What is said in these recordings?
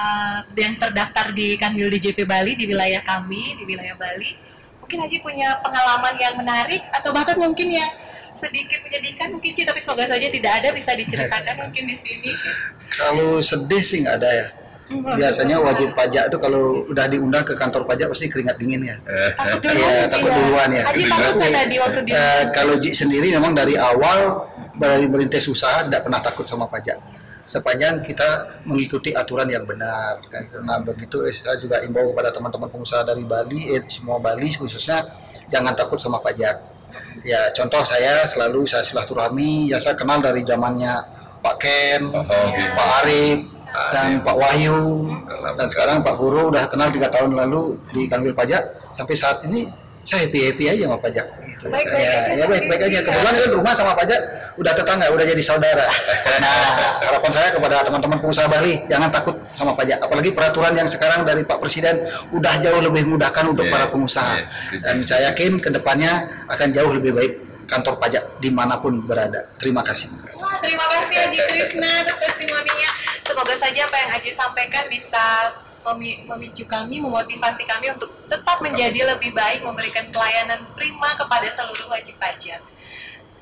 uh, yang terdaftar di Kanwil DJP Bali di wilayah kami di wilayah Bali mungkin Haji punya pengalaman yang menarik atau bahkan mungkin yang sedikit menyedihkan mungkin Ci tapi semoga saja tidak ada bisa diceritakan mungkin di sini Kalau sedih sih nggak ada ya. Biasanya wajib pajak itu kalau udah diundang ke kantor pajak pasti keringat dingin ya. takut dulu Iya, takut duluan ya. Haji takut tadi waktu di Eh, kalau Ji sendiri memang dari awal dari merintis usaha tidak pernah takut sama pajak. Sepanjang kita mengikuti aturan yang benar. kan. Nah begitu eh, saya juga imbau kepada teman-teman pengusaha dari Bali, eh, semua Bali khususnya jangan takut sama pajak. Ya contoh saya selalu saya silaturahmi, ya saya kenal dari zamannya Pak Ken, gitu. Pak Arif, dan Pak Wahyu, dan sekarang Pak Guru udah kenal tiga tahun lalu di Kanwil Pajak. Sampai saat ini saya happy happy aja sama pajak. Ya, aja ya sama baik-baik aja. dia. Kebetulan kan rumah sama pajak udah tetangga, udah jadi saudara. Nah, harapan saya kepada teman-teman pengusaha Bali jangan takut sama pajak. Apalagi peraturan yang sekarang dari Pak Presiden udah jauh lebih memudahkan untuk Iya, para pengusaha. iya. Dan saya yakin ke depannya akan jauh lebih baik kantor pajak di mana pun berada. Terima kasih. Wah, terima kasih Haji Krisna atas testimoninya. Semoga saja apa yang Haji sampaikan bisa memicu kami, memotivasi kami untuk tetap menjadi lebih baik, memberikan pelayanan prima kepada seluruh wajib pajak.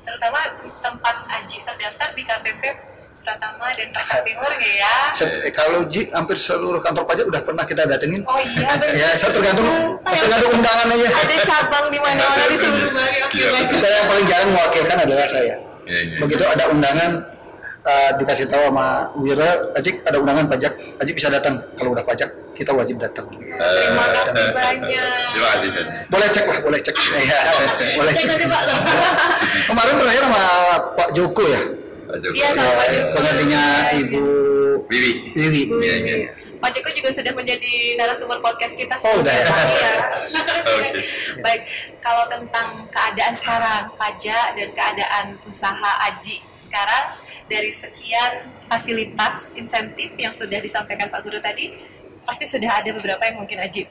Terutama tempat Haji terdaftar di KPP Pratama dan Pasar Timur nggak ya? Set- eh, kalau Ji hampir seluruh kantor pajak udah pernah kita datengin. Oh iya benar. Ya, saya tergantung ya. tergantung undangan aja. Ada cabang di mana-mana di seluruh Bali. Oke, baik. Kita yang paling jarang mewakilkan adalah saya. Iya, iya. Begitu ada undangan eh, dikasih tahu sama Wira, Ajik ada undangan pajak, Ajik bisa datang. Kalau udah pajak, kita wajib datang. Terima kasih banyak. Terima kasih. Boleh cek lah, boleh cek. Ya, boleh Cek cek. nanti Pak. Kemarin terakhir sama Pak Joko ya, Pak Joko. Iya, sama Pak Joko. penggantinya Ibu Wiwi. Wiwi. Iya, iya. Pak Joko juga sudah menjadi narasumber podcast kita Oh, udah ya? Iya. Baik, kalau tentang keadaan sekarang pajak dan keadaan usaha Aji sekarang dari sekian fasilitas insentif yang sudah disampaikan Pak Guru tadi, pasti sudah ada beberapa yang mungkin Aji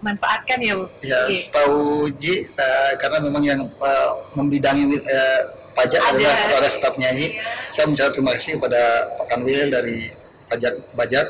manfaatkan ya Bu. Ya, Oke. setahu Ji, eh, karena memang yang eh, membidangi eh, pajak Ada. adalah saudara stafnya Ji. Iya. Saya mengucapkan terima kasih kepada Pak Kanwil dari pajak bajak.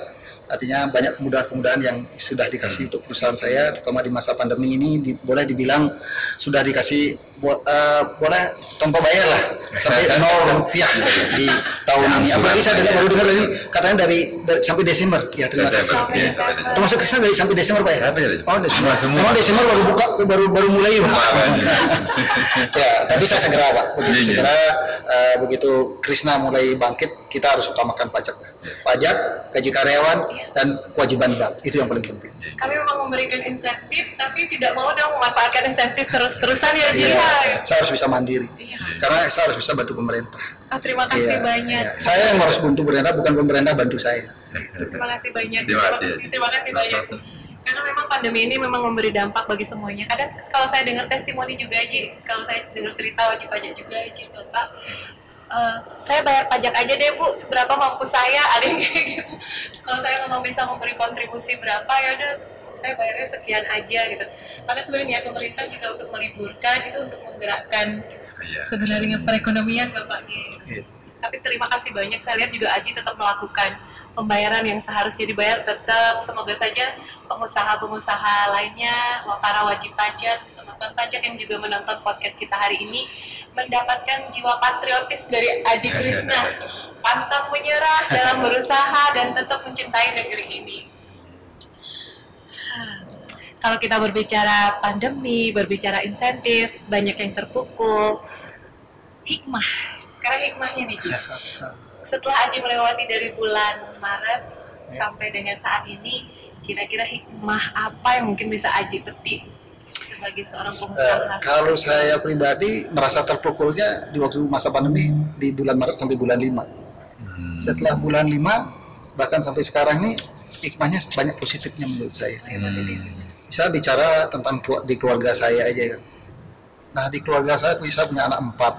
Artinya banyak kemudahan-kemudahan yang sudah dikasih untuk perusahaan saya, terutama di masa pandemi ini, di- boleh dibilang sudah dikasih bo- eh, boleh tanpa bayar lah sampai nol rupiah di tahun ini. Apalagi saya dengar baru dengar lagi katanya dari, dari sampai Desember. Ya terima kasih. Iya, Desember. Termasuk Krisna dari sampai Desember Pak ya? Sampai Desember. Oh Desember. Semua. Memang Desember baru buka, baru baru mulai Pak. Ya, tapi saya segera Pak. Begitu Iya, iya. segera, eh, begitu Krisna mulai bangkit, kita harus utamakan pajak. Pajak, gaji karyawan, dan kewajiban bank. Itu yang paling penting. Kami memang memberikan insentif, tapi tidak mau dong memanfaatkan insentif terus-terusan ya Ji. Iya, saya harus bisa mandiri. Iya. Karena saya harus bisa bantu pemerintah. Ah, terima kasih Iya, banyak. iya. Saya yang harus bantu pemerintah, bukan pemerintah bantu saya. Terima kasih banyak. Terima kasih. Terima kasih banyak. Karena memang pandemi ini memang memberi dampak bagi semuanya. Kadang kalau saya dengar testimoni juga Ji, kalau saya dengar cerita wajib pajak juga Ji, Bapak, eh, saya bayar pajak aja deh Bu, seberapa mampu saya, ada yang kayak gitu. Kalau saya memang bisa memberi kontribusi berapa ya udah saya bayarnya sekian aja gitu. Karena sebenarnya pemerintah juga untuk meliburkan itu untuk menggerakkan Iya. sebenarnya perekonomian Bapak Gitu. tapi terima kasih banyak saya lihat juga Aji tetap melakukan pembayaran yang seharusnya dibayar tetap semoga saja pengusaha-pengusaha lainnya para wajib pajak penonton pajak yang juga menonton podcast kita hari ini mendapatkan jiwa patriotis dari Aji Krishna pantang menyerah dalam berusaha dan tetap mencintai negeri ini kalau kita berbicara pandemi, berbicara insentif, banyak yang terpukul. Hikmah. Sekarang hikmahnya nih. Setelah Aji melewati dari bulan Maret sampai dengan saat ini, kira-kira hikmah apa yang mungkin bisa Aji petik sebagai seorang pengusaha? kalau saya pribadi merasa terpukulnya di waktu masa pandemi di bulan Maret sampai bulan 5. Hmm. Setelah bulan 5 bahkan sampai sekarang nih hikmahnya banyak positifnya menurut saya. Hmm. Saya bicara tentang di keluarga saya aja kan. Nah di keluarga saya saya punya anak empat.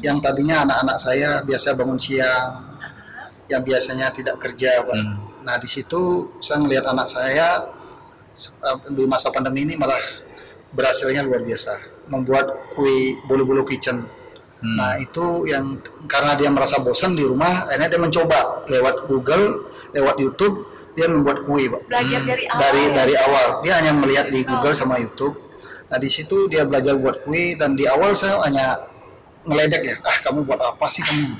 Yang tadinya anak-anak saya biasa bangun siang, yang biasanya tidak kerja. Pak. Hmm. Nah di situ saya melihat anak saya eh, di masa pandemi ini malah berhasilnya luar biasa. Membuat kue bolu-bolu kitchen Hmm. Nah itu yang karena dia merasa bosan di rumah, akhirnya dia mencoba lewat Google, lewat YouTube, dia membuat kue, pak. Belajar dari awal. Dari ya? dari awal, dia hanya melihat di Google sama YouTube. Nah di situ dia belajar buat kue dan di awal saya hanya ngeledek ya, ah kamu buat apa sih kamu?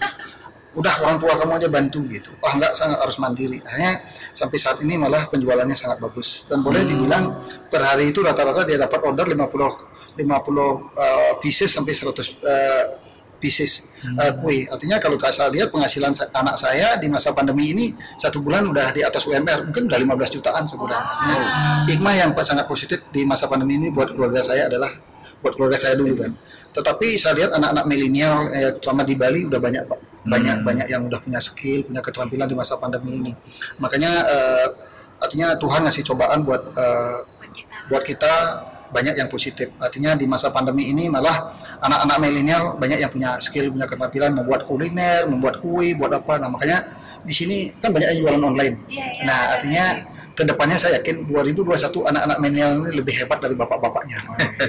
Udah orang tua kamu aja bantu gitu. Wah enggak, saya harus mandiri. Akhirnya sampai saat ini malah penjualannya sangat bagus dan boleh dibilang per hari itu rata-rata dia dapat order 50 50 uh, pieces sampai 100 uh, pieces uh, kue. Artinya kalau saya lihat penghasilan sa- anak saya di masa pandemi ini satu bulan udah di atas UMR, mungkin udah 15 jutaan sebulan. Artinya, hikmah yang sangat positif di masa pandemi ini buat keluarga saya adalah buat keluarga saya dulu kan. Tetapi saya lihat anak-anak milenial eh, terutama di Bali udah banyak Pak. banyak banyak yang udah punya skill, punya keterampilan di masa pandemi ini. Makanya eh, artinya Tuhan ngasih cobaan buat eh, Buat kita. banyak yang positif. Artinya di masa pandemi ini malah anak-anak milenial banyak yang punya skill, punya keterampilan membuat kuliner, membuat kue, buat apa. Nah, makanya di sini kan banyak yang jualan online. Iya, iya, nah, artinya ke depannya saya yakin 2021 anak-anak milenial ini lebih hebat dari bapak-bapaknya.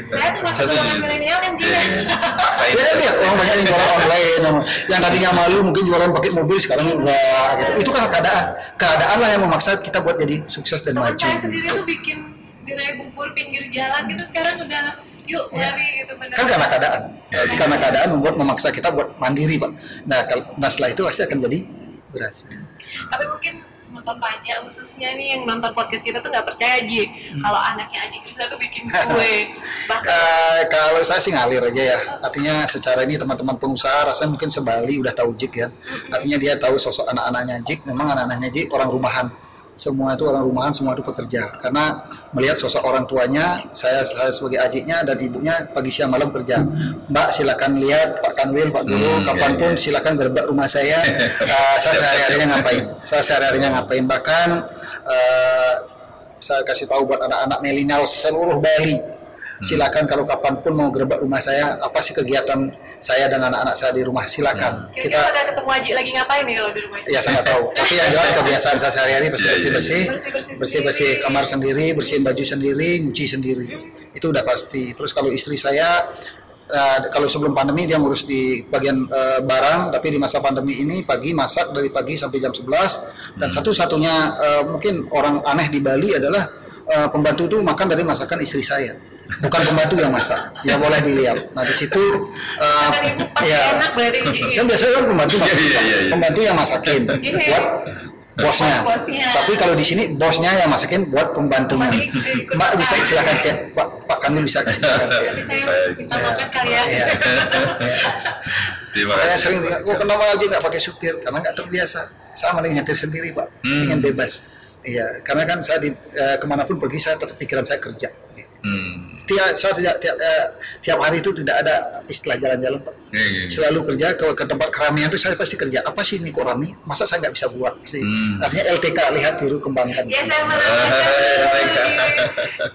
Saya tuh masuk golongan milenial yang Ji. Saya Ya lihat orang banyak yang jualan online, yang tadinya malu mungkin jualan pakai mobil sekarang enggak. Gitu. Itu karena keadaan, keadaan lah yang memaksa kita buat jadi sukses dan Teman maju. saya sendiri tuh bikin gerai bubur pinggir jalan gitu sekarang udah yuk mari gitu benar. kan karena keadaan Ya, ya. karena keadaan membuat memaksa kita buat mandiri pak nah kalau nah setelah itu pasti akan jadi berhasil Tapi mungkin nonton pajak khususnya nih yang nonton podcast kita tuh nggak percaya Ji. Kalau anaknya Aji Krisna tuh bikin kue. Bahkan Eh, kalau saya sih ngalir aja ya. Artinya secara ini teman-teman pengusaha rasanya mungkin sebali udah tahu Jik ya. Artinya dia tahu sosok anak-anaknya Jik. Memang anak-anaknya Jik orang rumahan semua itu orang rumahan semua itu pekerja. Karena melihat sosok orang tuanya saya, saya sebagai ajiknya dan ibunya pagi siang malam kerja. Mbak silakan lihat Pak Kanwil Pak Guru Hmm, kapan pun iya, iya. silakan gerbak rumah saya. Eh, saya sehari-harinya ngapain? Saya sehari-harinya ngapain? Bahkan eh, saya kasih tahu buat anak-anak milenial seluruh Bali silakan kalau kapan pun mau gerbak rumah saya apa sih kegiatan saya dan anak-anak saya di rumah silakan. Kira-kira kita udah ketemu Aji lagi ngapain nih kalau di rumah ya saya nggak tahu. Tapi yang jelas kebiasaan saya sehari-hari pasti Iya, iya, bersih. bersih Bersih-bersih bersih kamar sendiri bersihin baju sendiri nyuci sendiri. Itu udah pasti. Terus kalau istri saya eh, kalau sebelum pandemi dia ngurus di bagian eh, barang tapi di masa pandemi ini pagi masak dari pagi sampai jam 11 dan satu-satunya eh, mungkin orang aneh di Bali adalah eh, pembantu itu makan dari masakan istri saya bukan pembantu yang masak ya boleh dilihat nah di situ eh, pasti ya, enak kan biasanya kan pembantu masak, Iya, iya, iya. pembantu yang masakin Iya. buat bosnya. Bosnya. Tapi kalau di sini bosnya yang masakin buat pembantunya. Mbak bisa silakan cek, Pak Pak Kamil bisa cek. saya kita makan kali ya Iya. Terima Saya kasih. sering dengar, oh kenapa aja nggak pakai supir? Karena nggak terbiasa. Sama dengan nyetir sendiri, Pak. Hmm. Ingin bebas. Iya, karena kan saya di eh, ke mana pun pergi saya tetap pikiran saya kerja. Hmm. Tiap saya tidak tiap, eh, tiap hari itu tidak ada istilah jalan-jalan, Pak. Iya, iya, iya. selalu kerja ke, ke tempat keramaian itu saya pasti kerja apa sih ini kok rame masa saya nggak bisa buat Pasti. Hmm. artinya LTK lihat tiru kembangkan ya saya pernah Ah, baca baik.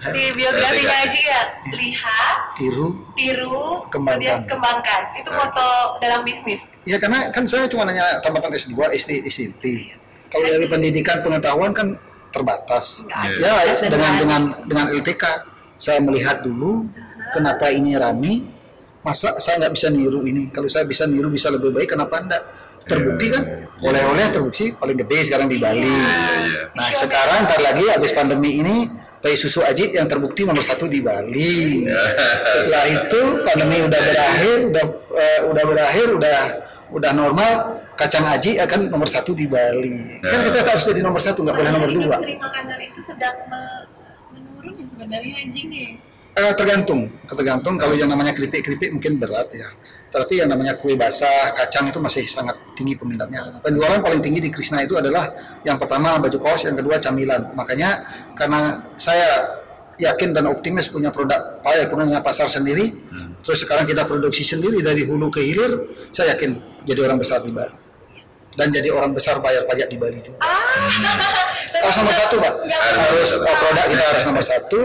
di, di biografinya Aji ya lihat tiru tiru Kembangkan. kemudian kembangkan itu moto dalam bisnis ya karena kan saya cuma nanya tamatan S2 SD SMP kalau dari pendidikan pengetahuan kan terbatas ya Ada dengan dengan dengan LTK saya melihat dulu kenapa ini rame. Masa saya nggak bisa niru ini? Kalau saya bisa niru bisa lebih baik kenapa enggak? Terbukti kan? oleh-oleh terbukti paling gede sekarang di Bali. Iya. nah sekarang ntar lagi habis pandemi ini teh susu aji yang terbukti nomor satu di Bali. Setelah itu pandemi udah berakhir udah eh, udah berakhir udah udah normal kacang aji akan nomor satu di Bali. Kan kita harus jadi nomor satu nggak boleh nomor dua. Industri makanan itu sedang ya sebenarnya anjing nih Eh, tergantung, tergantung kalau yang namanya keripik-keripik mungkin berat ya. Tapi yang namanya kue basah, kacang itu masih sangat tinggi peminatnya. Penjualan paling tinggi di Krishna itu adalah yang pertama baju kaos, yang kedua camilan. Makanya karena saya yakin dan optimis punya produk payah punya pasar sendiri, terus sekarang kita produksi sendiri dari hulu ke hilir, saya yakin jadi orang besar di Bali. Dan jadi orang besar bayar pajak di Bali juga. ah Harus nomor satu, Pak. Harus uh, produk kita harus nomor satu,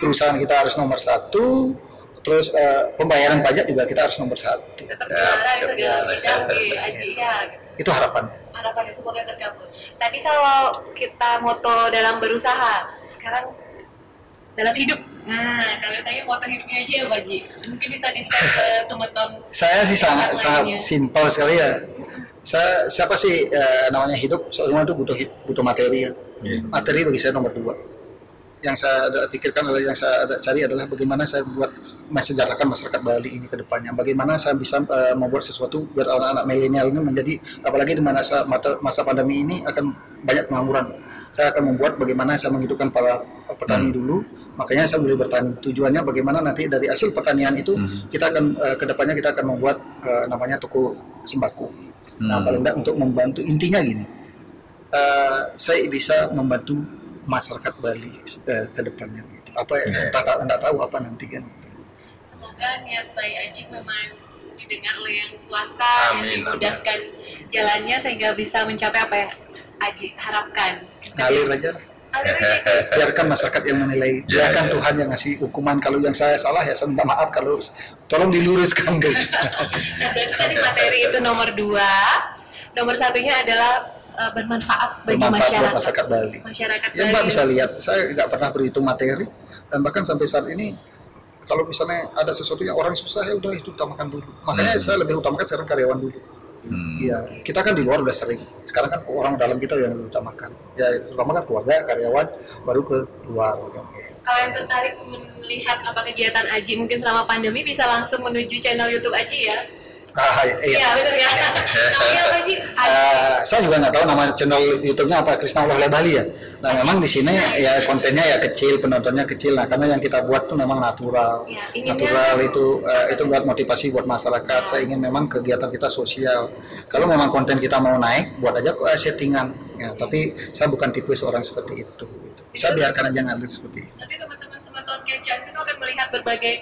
perusahaan kita harus nomor satu, terus uh, pembayaran pajak juga kita harus nomor satu. tetap Ya, juara di siap, segala bidang Aji ya Itu harapan. harapannya semoga terkabul tadi kalau kita moto dalam berusaha sekarang dalam hidup Nah, kalau tanya foto hidupnya aja ya Pak Ji. Mungkin bisa di-share ke semeton. Saya sih sangat sangat simpel sekali ya. Saya siapa sih eh, namanya hidup semua itu butuh butuh materi ya. Iya. Materi bagi saya nomor dua. Yang saya ada pikirkan adalah yang saya ada cari adalah bagaimana saya buat mensejarahkan masyarakat Bali ini ke depannya. Bagaimana saya bisa eh, membuat sesuatu biar anak-anak milenial ini menjadi apalagi di masa masa pandemi ini akan banyak pengangguran. Saya akan membuat bagaimana saya menghidupkan para petani dulu. Makanya saya mulai bertani. Tujuannya bagaimana nanti dari hasil pertanian itu kita akan eh, ke depannya kita akan membuat eh, namanya toko sembako. Nah, Hmm. paling tidak untuk membantu intinya gini. eh, saya bisa membantu masyarakat Bali eh, ke depannya. gitu. Apa yang Iya. tak tahu, nggak tahu apa nanti kan. Semoga niat baik Aji memang didengar oleh yang kuasa dan Amin, dimudahkan jalannya sehingga bisa mencapai apa yang Aji harapkan. Ngalir aja. lah. Biarkan masyarakat yang menilai. Iya, Biarkan iya. Tuhan yang ngasih hukuman. Kalau yang saya salah ya saya minta maaf. Kalau tolong diluruskan gitu. Nah, berarti tadi materi itu nomor dua. Nomor satunya adalah eh, bermanfaat bagi Bermanfaat masyarakat. buat masyarakat Bali. Masyarakat Ya Mbak Bali. bisa lihat, saya nggak pernah berhitung materi dan bahkan sampai saat ini kalau misalnya ada sesuatu yang orang susah ya udah itu utamakan dulu. Makanya Hmm. saya lebih utamakan sekarang karyawan dulu. Hmm. Iya, kita kan di luar udah sering. Sekarang kan orang dalam kita yang utamakan. Ya utamakan keluarga, karyawan, baru ke luar. Kalau yang tertarik melihat apa kegiatan Aji mungkin selama pandemi bisa langsung menuju channel YouTube Aji ya. Ah, iya. Iya benar ya. Namanya apa? Aji. Eh, saya juga nggak tahu nama channel YouTube-nya apa Krisna Allah Bali ya. Nah memang di sini ya kontennya ya kecil, penontonnya kecil. Nah karena yang kita buat tuh memang natural, Ya, natural kan- itu eh, itu buat motivasi buat masyarakat. Saya ingin memang kegiatan kita sosial. Kalau memang konten kita mau naik, buat aja kok eh, settingan. Ya, tapi saya bukan tipe seorang seperti itu. gitu. Saya biarkan aja ngalir seperti itu. Nanti teman-teman semeton Kecans itu akan melihat berbagai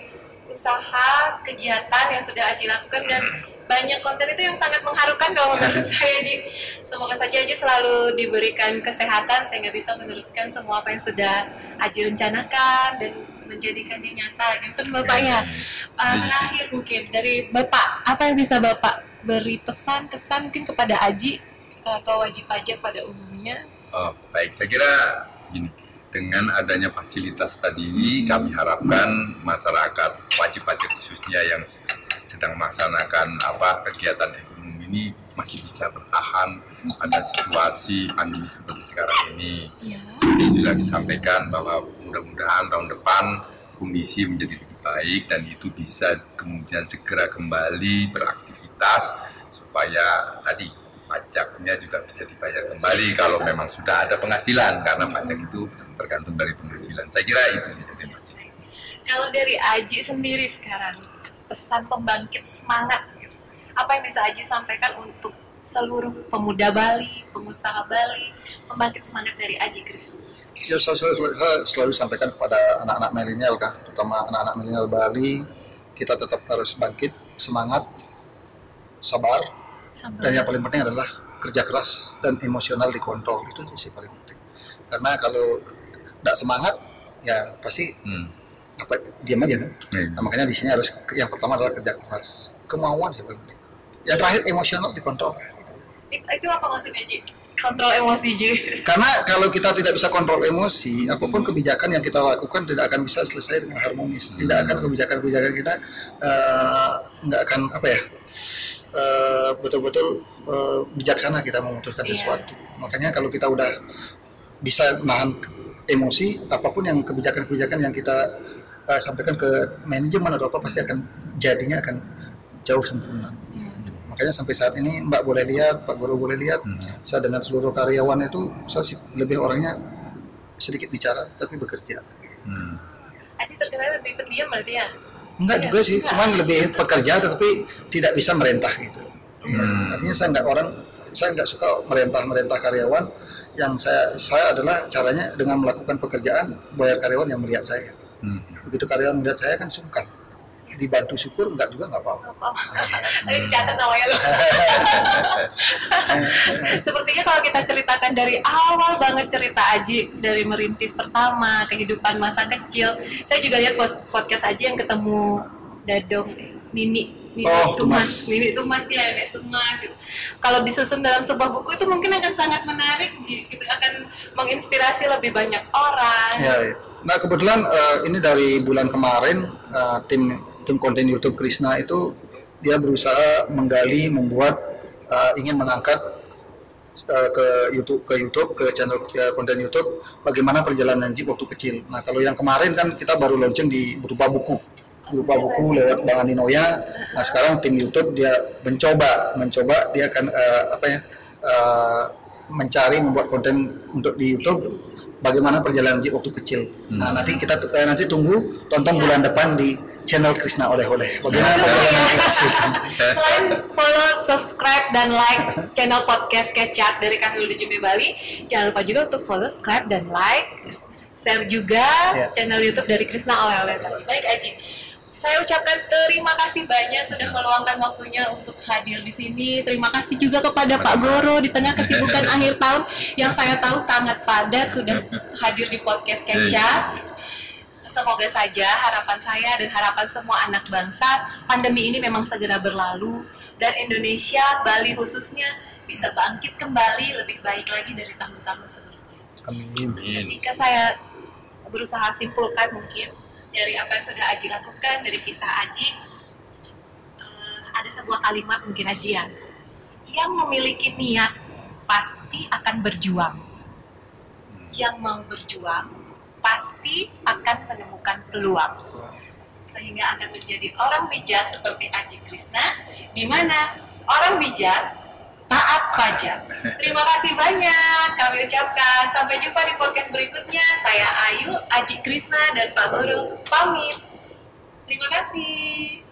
usaha, kegiatan yang sudah Aji lakukan dan banyak konten itu yang sangat mengharukan kalau menurut saya Ji. Semoga saja Aji selalu diberikan kesehatan sehingga bisa meneruskan semua apa yang sudah Aji rencanakan dan menjadikannya nyata gitu Bapak ya. Uh, terakhir mungkin dari Bapak, apa yang bisa Bapak beri pesan kesan mungkin kepada Aji atau wajib pajak pada umumnya? Oh, baik, saya kira gini, dengan adanya fasilitas tadi kami harapkan masyarakat wajib pajak khususnya yang sedang melaksanakan apa kegiatan ekonomi ini masih bisa bertahan pada situasi pandemi seperti sekarang ini. Ya. Juga disampaikan bahwa mudah-mudahan tahun depan kondisi menjadi lebih baik dan itu bisa kemudian segera kembali beraktivitas supaya tadi pajaknya juga bisa dibayar kembali kalau memang sudah ada penghasilan karena pajak itu tergantung dari penghasilan. Saya kira itu sih jadi Mas. Kalau dari Aji sendiri sekarang, pesan pembangkit semangat, gitu. apa yang bisa Aji sampaikan untuk seluruh pemuda Bali, pengusaha Bali, pembangkit semangat dari Aji Krisna? Ya saya selalu, saya selalu sampaikan kepada anak-anak milenial kan, terutama anak-anak milenial Bali, kita tetap harus bangkit, semangat, sabar, Sampai dan yang paling penting adalah kerja keras dan emosional dikontrol itu sih paling penting. Karena kalau tidak semangat, ya pasti Hmm. apa diam aja kan. Hmm. Nah, makanya di sini harus yang pertama adalah kerja keras, kemauan sih paling penting. Yang terakhir emosional dikontrol. itu, itu apa maksudnya Ji? Kontrol emosi Ji. Karena kalau kita tidak bisa kontrol emosi, apa pun kebijakan yang kita lakukan tidak akan bisa selesai dengan harmonis. Tidak akan kebijakan-kebijakan kita eh, nggak akan apa ya eh, betul-betul eh, bijaksana kita memutuskan Iya. sesuatu. Makanya kalau kita udah bisa nahan emosi, apa pun yang kebijakan-kebijakan yang kita eh, sampaikan ke manajemen atau apa pasti akan jadinya akan jauh sempurna. Makanya sampai saat ini Mbak boleh lihat, Pak Guru boleh lihat, saya dengan seluruh karyawan itu saya sih lebih orangnya sedikit bicara tapi bekerja. Hmm. Aji terkenal lebih pendiam berarti ya? Enggak Iya, juga sih, enggak. cuman lebih pekerja tetapi tidak bisa merentah gitu. Hmm. Artinya saya nggak orang, saya nggak suka merentah-merentah karyawan. Yang saya saya adalah caranya dengan melakukan pekerjaan bayar karyawan yang melihat saya. Hmm. Begitu karyawan melihat saya kan sungkan. Dibantu syukur enggak juga nggak apa-apa. Ayo dicatat namanya lo. Sepertinya kalau kita ceritakan dari awal banget cerita Aji dari merintis pertama kehidupan masa kecil, saya juga lihat podcast Aji yang ketemu Dadong Nini. Nini Oh, Tumas. Tumas. Nini Tumas ya, Nek Tumas gitu. Kalau disusun dalam sebuah buku itu mungkin akan sangat menarik, gitu akan menginspirasi lebih banyak orang. Ya, ya. Nah kebetulan eh, ini dari bulan kemarin eh, tim tim konten YouTube Krishna itu dia berusaha menggali membuat eh, ingin mengangkat eh, ke YouTube ke YouTube ke channel ke konten YouTube bagaimana perjalanan Jeep waktu kecil. Nah kalau yang kemarin kan kita baru launching di berupa buku berupa buku lewat Bang Andi Noya. Nah sekarang tim YouTube dia mencoba mencoba dia akan eh, apa ya eh, mencari membuat konten untuk di YouTube bagaimana perjalanan Jeep waktu kecil. Nah nanti kita eh, nanti tunggu tonton bulan depan di channel Krishna oleh-oleh. Bagaimana. Selain follow, subscribe, dan like channel podcast Kecap dari kami di JP Bali, jangan lupa juga untuk follow, subscribe, dan like, share juga Ya. channel YouTube dari Krisna Oleh Oleh Bali. Baik Aji, saya ucapkan terima kasih banyak sudah meluangkan waktunya untuk hadir di sini. Terima kasih juga kepada Pak Goro di tengah kesibukan akhir tahun yang saya tahu sangat padat sudah hadir di podcast Kecap. Semoga saja harapan saya dan harapan semua anak bangsa pandemi ini memang segera berlalu dan Indonesia, Bali khususnya bisa bangkit kembali lebih baik lagi dari tahun-tahun sebelumnya. Amin. Ketika saya berusaha simpulkan mungkin dari apa yang sudah Aji lakukan dari kisah Aji eh, ada sebuah kalimat mungkin Aji ya yang memiliki niat pasti akan berjuang yang mau berjuang pasti akan menemukan peluang sehingga akan menjadi orang bijak seperti Aji Krishna di mana orang bijak taat pajak. Terima kasih banyak kami ucapkan. Sampai jumpa di podcast berikutnya. Saya Ayu, Aji Krishna, dan Pak Guru pamit. Terima kasih.